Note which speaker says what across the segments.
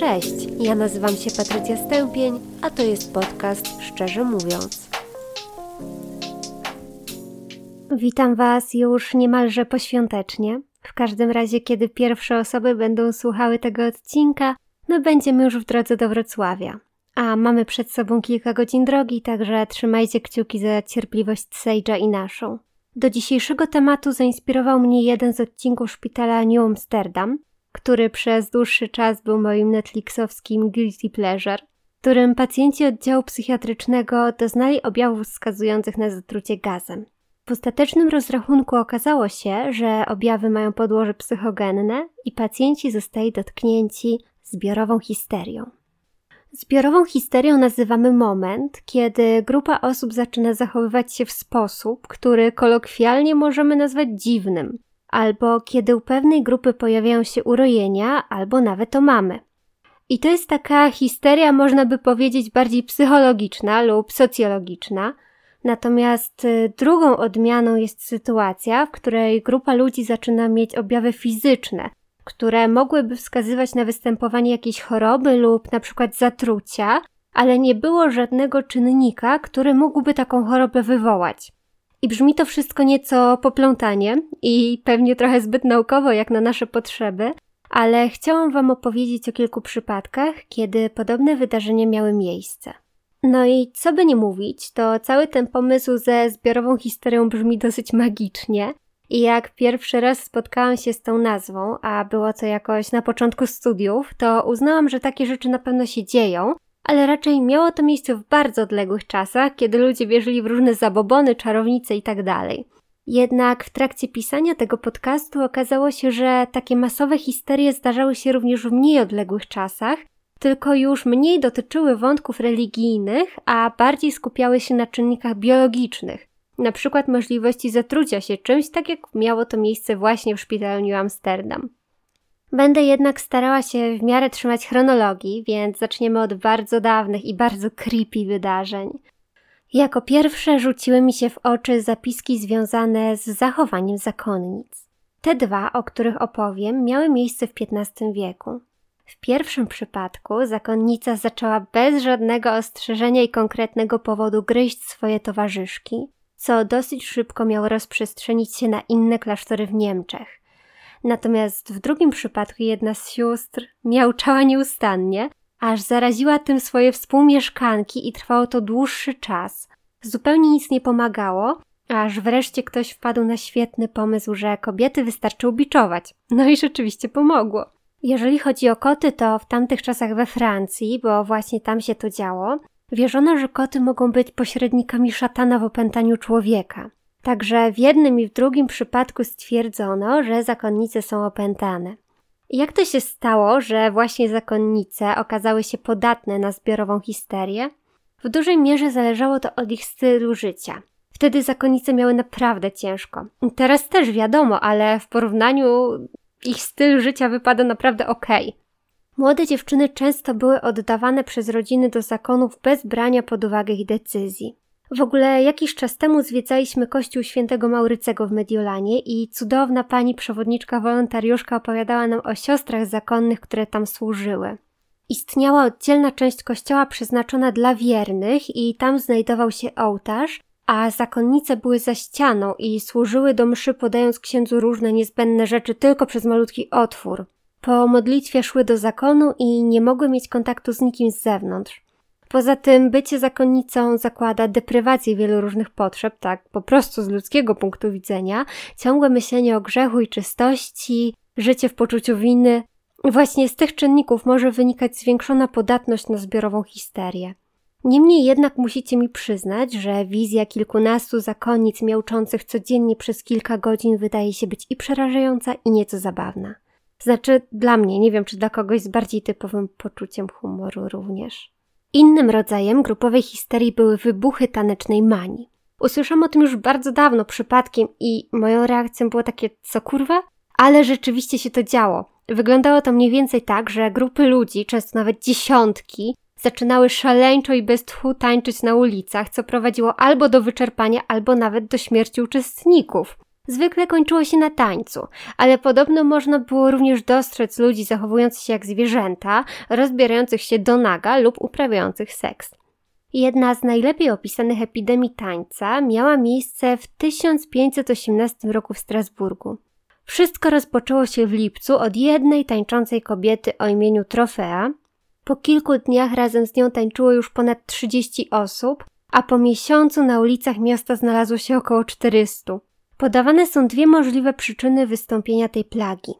Speaker 1: Cześć, ja nazywam się Patrycja Stępień, a to jest podcast Szczerze Mówiąc. Witam Was już niemalże poświątecznie. W każdym razie, kiedy pierwsze osoby będą słuchały tego odcinka, my będziemy już w drodze do Wrocławia. A mamy przed sobą kilka godzin drogi, także trzymajcie kciuki za cierpliwość Sage'a i naszą. Do dzisiejszego tematu zainspirował mnie jeden z odcinków szpitala New Amsterdam, który przez dłuższy czas był moim netflixowskim guilty pleasure, którym pacjenci oddziału psychiatrycznego doznali objawów wskazujących na zatrucie gazem. W ostatecznym rozrachunku okazało się, że objawy mają podłoże psychogenne i pacjenci zostali dotknięci zbiorową histerią. Zbiorową histerią nazywamy moment, kiedy grupa osób zaczyna zachowywać się w sposób, który kolokwialnie możemy nazwać dziwnym, albo kiedy u pewnej grupy pojawiają się urojenia, albo nawet o mamy. I to jest taka histeria, można by powiedzieć, bardziej psychologiczna lub socjologiczna. Natomiast y, drugą odmianą jest sytuacja, w której grupa ludzi zaczyna mieć objawy fizyczne, które mogłyby wskazywać na występowanie jakiejś choroby lub na przykład zatrucia, ale nie było żadnego czynnika, który mógłby taką chorobę wywołać. I brzmi to wszystko nieco poplątanie i pewnie trochę zbyt naukowo jak na nasze potrzeby, ale chciałam Wam opowiedzieć o kilku przypadkach, kiedy podobne wydarzenia miały miejsce. No i co by nie mówić, to cały ten pomysł ze zbiorową historią brzmi dosyć magicznie. I jak pierwszy raz spotkałam się z tą nazwą, a było to jakoś na początku studiów, to uznałam, że takie rzeczy na pewno się dzieją, ale raczej miało to miejsce w bardzo odległych czasach, kiedy ludzie wierzyli w różne zabobony, czarownice itd. Tak Jednak w trakcie pisania tego podcastu okazało się, że takie masowe histerie zdarzały się również w mniej odległych czasach, tylko już mniej dotyczyły wątków religijnych, a bardziej skupiały się na czynnikach biologicznych, na przykład możliwości zatrucia się czymś, tak jak miało to miejsce właśnie w szpitalu New Amsterdam. Będę jednak starała się w miarę trzymać chronologii, więc zaczniemy od bardzo dawnych i bardzo creepy wydarzeń. Jako pierwsze rzuciły mi się w oczy zapiski związane z zachowaniem zakonnic. Te dwa, o których opowiem, miały miejsce w XV wieku. W pierwszym przypadku zakonnica zaczęła bez żadnego ostrzeżenia i konkretnego powodu gryźć swoje towarzyszki, co dosyć szybko miało rozprzestrzenić się na inne klasztory w Niemczech. Natomiast w drugim przypadku jedna z sióstr miałczała nieustannie, aż zaraziła tym swoje współmieszkanki i trwało to dłuższy czas. Zupełnie nic nie pomagało, aż wreszcie ktoś wpadł na świetny pomysł, że kobiety wystarczy ubiczować. No i rzeczywiście pomogło. Jeżeli chodzi o koty, to w tamtych czasach we Francji, bo właśnie tam się to działo, wierzono, że koty mogą być pośrednikami szatana w opętaniu człowieka. Także w jednym i w drugim przypadku stwierdzono, że zakonnice są opętane. Jak to się stało, że właśnie zakonnice okazały się podatne na zbiorową histerię? W dużej mierze zależało to od ich stylu życia. Wtedy zakonnice miały naprawdę ciężko. Teraz też wiadomo, ale w porównaniu ich styl życia wypada naprawdę ok. Młode dziewczyny często były oddawane przez rodziny do zakonów bez brania pod uwagę ich decyzji. W ogóle jakiś czas temu zwiedzaliśmy kościół świętego Maurycego w Mediolanie i cudowna pani przewodniczka wolontariuszka opowiadała nam o siostrach zakonnych, które tam służyły. Istniała oddzielna część kościoła przeznaczona dla wiernych i tam znajdował się ołtarz, a zakonnice były za ścianą i służyły do mszy podając księdzu różne niezbędne rzeczy tylko przez malutki otwór. Po modlitwie szły do zakonu i nie mogły mieć kontaktu z nikim z zewnątrz. Poza tym bycie zakonnicą zakłada deprywację wielu różnych potrzeb, tak po prostu z ludzkiego punktu widzenia, ciągłe myślenie o grzechu i czystości, życie w poczuciu winy. Właśnie z tych czynników może wynikać zwiększona podatność na zbiorową histerię. Niemniej jednak musicie mi przyznać, że wizja kilkunastu zakonnic miałczących codziennie przez kilka godzin wydaje się być i przerażająca, i nieco zabawna. Znaczy, dla mnie, nie wiem czy dla kogoś z bardziej typowym poczuciem humoru również. Innym rodzajem grupowej histerii były wybuchy tanecznej manii. Usłyszałam o tym już bardzo dawno przypadkiem i moją reakcją było takie, co kurwa? Ale rzeczywiście się to działo. Wyglądało to mniej więcej tak, że grupy ludzi, często nawet dziesiątki, zaczynały szaleńczo i bez tchu tańczyć na ulicach, co prowadziło albo do wyczerpania, albo nawet do śmierci uczestników. Zwykle kończyło się na tańcu, ale podobno można było również dostrzec ludzi zachowujących się jak zwierzęta, rozbierających się do naga lub uprawiających seks. Jedna z najlepiej opisanych epidemii tańca miała miejsce w 1518 roku w Strasburgu. Wszystko rozpoczęło się w lipcu od jednej tańczącej kobiety o imieniu Trofea. Po kilku dniach razem z nią tańczyło już ponad 30 osób, a po miesiącu na ulicach miasta znalazło się około 400. Podawane są dwie możliwe przyczyny wystąpienia tej plagi.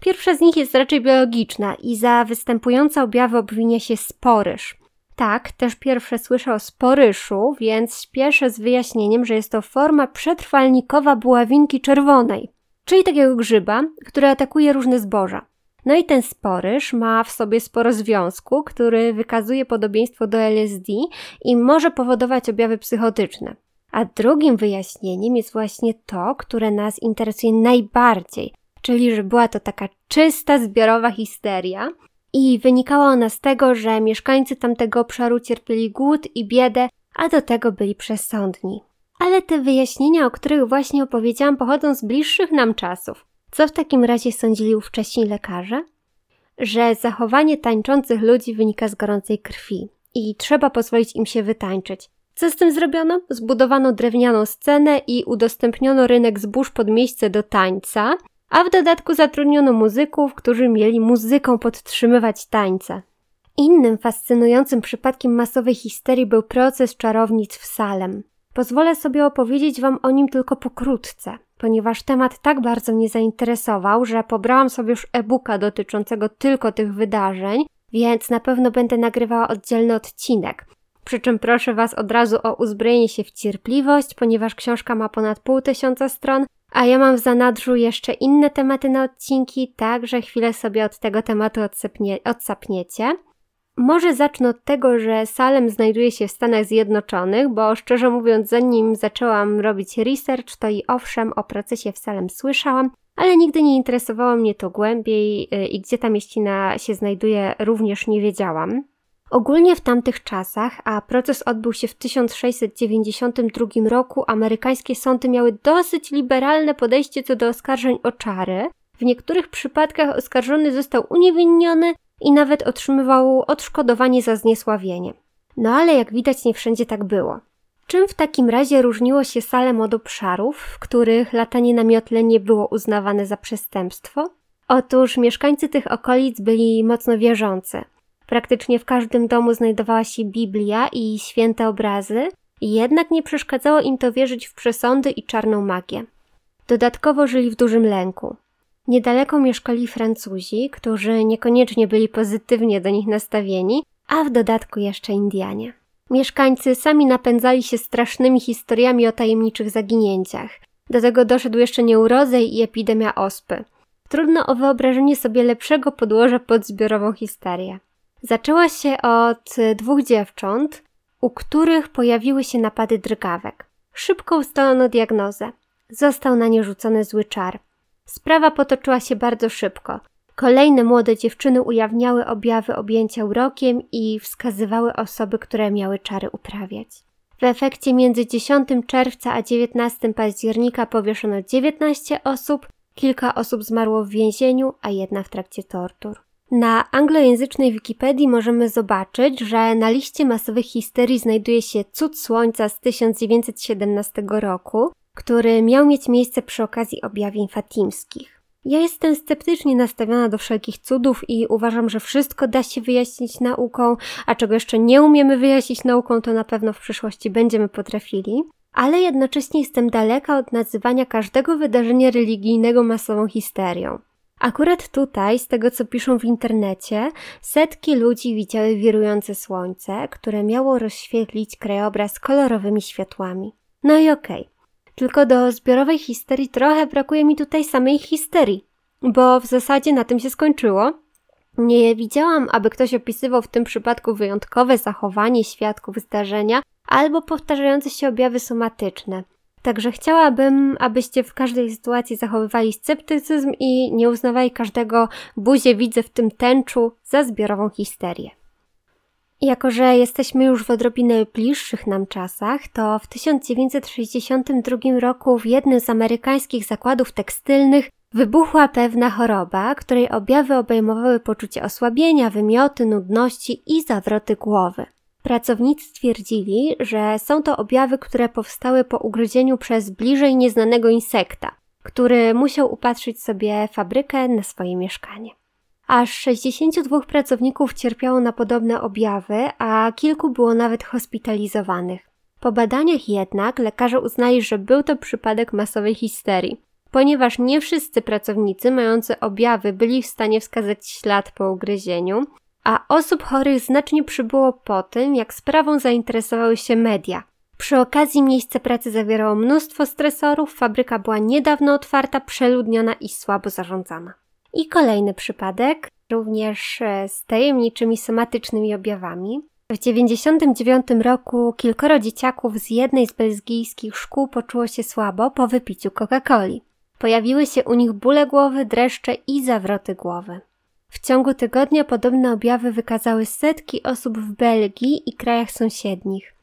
Speaker 1: Pierwsza z nich jest raczej biologiczna i za występujące objawy obwinia się sporyż. Tak, też pierwsze słyszę o sporyszu, więc śpieszę z wyjaśnieniem, że jest to forma przetrwalnikowa buławinki czerwonej, czyli takiego grzyba, który atakuje różne zboża. No i ten sporyż ma w sobie sporo związku, który wykazuje podobieństwo do LSD i może powodować objawy psychotyczne. A drugim wyjaśnieniem jest właśnie to, które nas interesuje najbardziej, czyli że była to taka czysta zbiorowa histeria i wynikała ona z tego, że mieszkańcy tamtego obszaru cierpieli głód i biedę, a do tego byli przesądni. Ale te wyjaśnienia, o których właśnie opowiedziałam, pochodzą z bliższych nam czasów. Co w takim razie sądzili ówcześni lekarze? Że zachowanie tańczących ludzi wynika z gorącej krwi i trzeba pozwolić im się wytańczyć. Co z tym zrobiono? Zbudowano drewnianą scenę i udostępniono rynek zbóż pod miejsce do tańca, a w dodatku zatrudniono muzyków, którzy mieli muzyką podtrzymywać tańce. Innym fascynującym przypadkiem masowej histerii był proces czarownic w Salem. Pozwolę sobie opowiedzieć Wam o nim tylko pokrótce, ponieważ temat tak bardzo mnie zainteresował, że pobrałam sobie już e-booka dotyczącego tylko tych wydarzeń, więc na pewno będę nagrywała oddzielny odcinek. Przy czym proszę Was od razu o uzbrojenie się w cierpliwość, ponieważ książka ma ponad pół tysiąca stron, a ja mam w zanadrzu jeszcze inne tematy na odcinki, także chwilę sobie od tego tematu odsapnie, odsapniecie. Może zacznę od tego, że Salem znajduje się w Stanach Zjednoczonych, bo szczerze mówiąc, zanim zaczęłam robić research, to i owszem o procesie w Salem słyszałam, ale nigdy nie interesowało mnie to głębiej y, i gdzie ta mieścina się znajduje również nie wiedziałam. Ogólnie w tamtych czasach, a proces odbył się w 1692 roku, amerykańskie sądy miały dosyć liberalne podejście co do oskarżeń o czary. W niektórych przypadkach oskarżony został uniewinniony i nawet otrzymywał odszkodowanie za zniesławienie. No ale jak widać nie wszędzie tak było. Czym w takim razie różniło się Salem od obszarów, w których latanie na miotle nie było uznawane za przestępstwo? Otóż mieszkańcy tych okolic byli mocno wierzący. Praktycznie w każdym domu znajdowała się Biblia i święte obrazy, jednak nie przeszkadzało im to wierzyć w przesądy i czarną magię. Dodatkowo żyli w dużym lęku. Niedaleko mieszkali Francuzi, którzy niekoniecznie byli pozytywnie do nich nastawieni, a w dodatku jeszcze Indianie. Mieszkańcy sami napędzali się strasznymi historiami o tajemniczych zaginięciach. Do tego doszedł jeszcze nieurodzej i epidemia ospy. Trudno o wyobrażenie sobie lepszego podłoża pod zbiorową histerię. Zaczęła się od dwóch dziewcząt, u których pojawiły się napady drgawek. Szybko ustalono diagnozę. Został na nie rzucony zły czar. Sprawa potoczyła się bardzo szybko. Kolejne młode dziewczyny ujawniały objawy objęcia urokiem i wskazywały osoby, które miały czary uprawiać. W efekcie między 10 czerwca a 19 października powieszono 19 osób, kilka osób zmarło w więzieniu, a jedna w trakcie tortur. Na anglojęzycznej Wikipedii możemy zobaczyć, że na liście masowych histerii znajduje się Cud Słońca z 1917 roku, który miał mieć miejsce przy okazji objawień fatimskich. Ja jestem sceptycznie nastawiona do wszelkich cudów i uważam, że wszystko da się wyjaśnić nauką, a czego jeszcze nie umiemy wyjaśnić nauką, to na pewno w przyszłości będziemy potrafili. Ale jednocześnie jestem daleka od nazywania każdego wydarzenia religijnego masową histerią. Akurat tutaj, z tego co piszą w internecie, setki ludzi widziały wirujące słońce, które miało rozświetlić krajobraz kolorowymi światłami. No i okej. Okay. Tylko do zbiorowej histerii trochę brakuje mi tutaj samej histerii, bo w zasadzie na tym się skończyło. Nie widziałam, aby ktoś opisywał w tym przypadku wyjątkowe zachowanie świadków zdarzenia albo powtarzające się objawy somatyczne. Także chciałabym, abyście w każdej sytuacji zachowywali sceptycyzm i nie uznawali każdego buzie widzę w tym tęczu za zbiorową histerię. Jako, że jesteśmy już w odrobinę bliższych nam czasach, to w 1962 roku w jednym z amerykańskich zakładów tekstylnych wybuchła pewna choroba, której objawy obejmowały poczucie osłabienia, wymioty, nudności i zawroty głowy. Pracownicy stwierdzili, że są to objawy, które powstały po ugryzieniu przez bliżej nieznanego insekta, który musiał upatrzyć sobie fabrykę na swoje mieszkanie. Aż 62 pracowników cierpiało na podobne objawy, a kilku było nawet hospitalizowanych. Po badaniach jednak lekarze uznali, że był to przypadek masowej histerii, ponieważ nie wszyscy pracownicy mający objawy byli w stanie wskazać ślad po ugryzieniu, a osób chorych znacznie przybyło po tym, jak sprawą zainteresowały się media. Przy okazji miejsce pracy zawierało mnóstwo stresorów, fabryka była niedawno otwarta, przeludniona i słabo zarządzana. I kolejny przypadek, również e, z tajemniczymi somatycznymi objawami. W 1999 roku kilkoro dzieciaków z jednej z belgijskich szkół poczuło się słabo po wypiciu Coca-Coli. Pojawiły się u nich bóle głowy, dreszcze i zawroty głowy. W ciągu tygodnia podobne objawy wykazały setki osób w Belgii i krajach sąsiednich.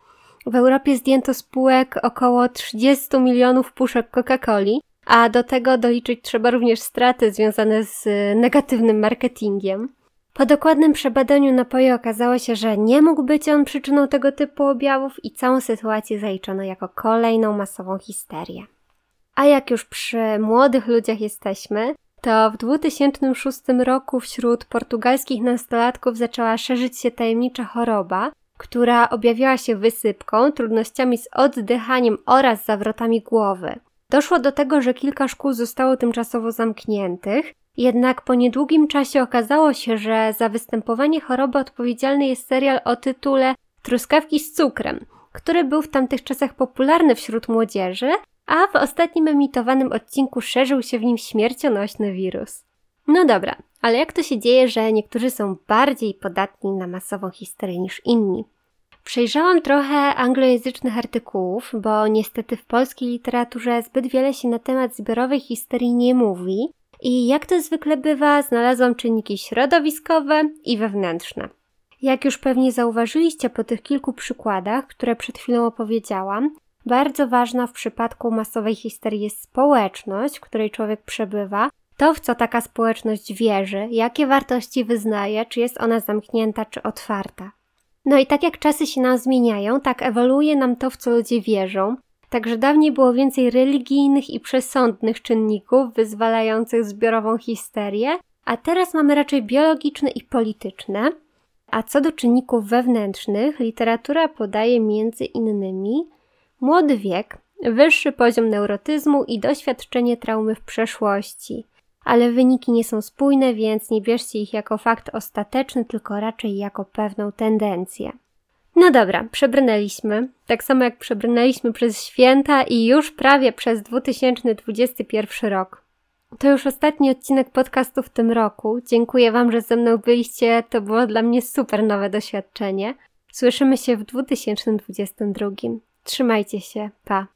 Speaker 1: W Europie zdjęto spółek około 30 milionów puszek Coca-Coli, a do tego doliczyć trzeba również straty związane z negatywnym marketingiem. Po dokładnym przebadaniu napoju okazało się, że nie mógł być on przyczyną tego typu objawów i całą sytuację zaliczono jako kolejną masową histerię. A jak już przy młodych ludziach jesteśmy, to w 2006 roku wśród portugalskich nastolatków zaczęła szerzyć się tajemnicza choroba, która objawiała się wysypką, trudnościami z oddychaniem oraz zawrotami głowy. Doszło do tego, że kilka szkół zostało tymczasowo zamkniętych, jednak po niedługim czasie okazało się, że za występowanie choroby odpowiedzialny jest serial o tytule Truskawki z cukrem, który był w tamtych czasach popularny wśród młodzieży, a w ostatnim emitowanym odcinku szerzył się w nim śmiercionośny wirus. No dobra, ale jak to się dzieje, że niektórzy są bardziej podatni na masową histerię niż inni? Przejrzałam trochę anglojęzycznych artykułów, bo niestety w polskiej literaturze zbyt wiele się na temat zbiorowej histerii nie mówi i jak to zwykle bywa, znalazłam czynniki środowiskowe i wewnętrzne. Jak już pewnie zauważyliście po tych kilku przykładach, które przed chwilą opowiedziałam, bardzo ważna w przypadku masowej histerii jest społeczność, w której człowiek przebywa, to w co taka społeczność wierzy, jakie wartości wyznaje, czy jest ona zamknięta, czy otwarta. No i tak jak czasy się nam zmieniają, tak ewoluuje nam to, w co ludzie wierzą. Także dawniej było więcej religijnych i przesądnych czynników wyzwalających zbiorową histerię, a teraz mamy raczej biologiczne i polityczne. A co do czynników wewnętrznych, literatura podaje między innymi młody wiek, wyższy poziom neurotyzmu i doświadczenie traumy w przeszłości. Ale wyniki nie są spójne, więc nie bierzcie ich jako fakt ostateczny, tylko raczej jako pewną tendencję. No dobra, przebrnęliśmy, tak samo jak przebrnęliśmy przez święta i już prawie przez 2021 rok. To już ostatni odcinek podcastu w tym roku. Dziękuję Wam, że ze mną byliście. To było dla mnie super nowe doświadczenie. Słyszymy się w 2022. Trzymajcie się. Pa.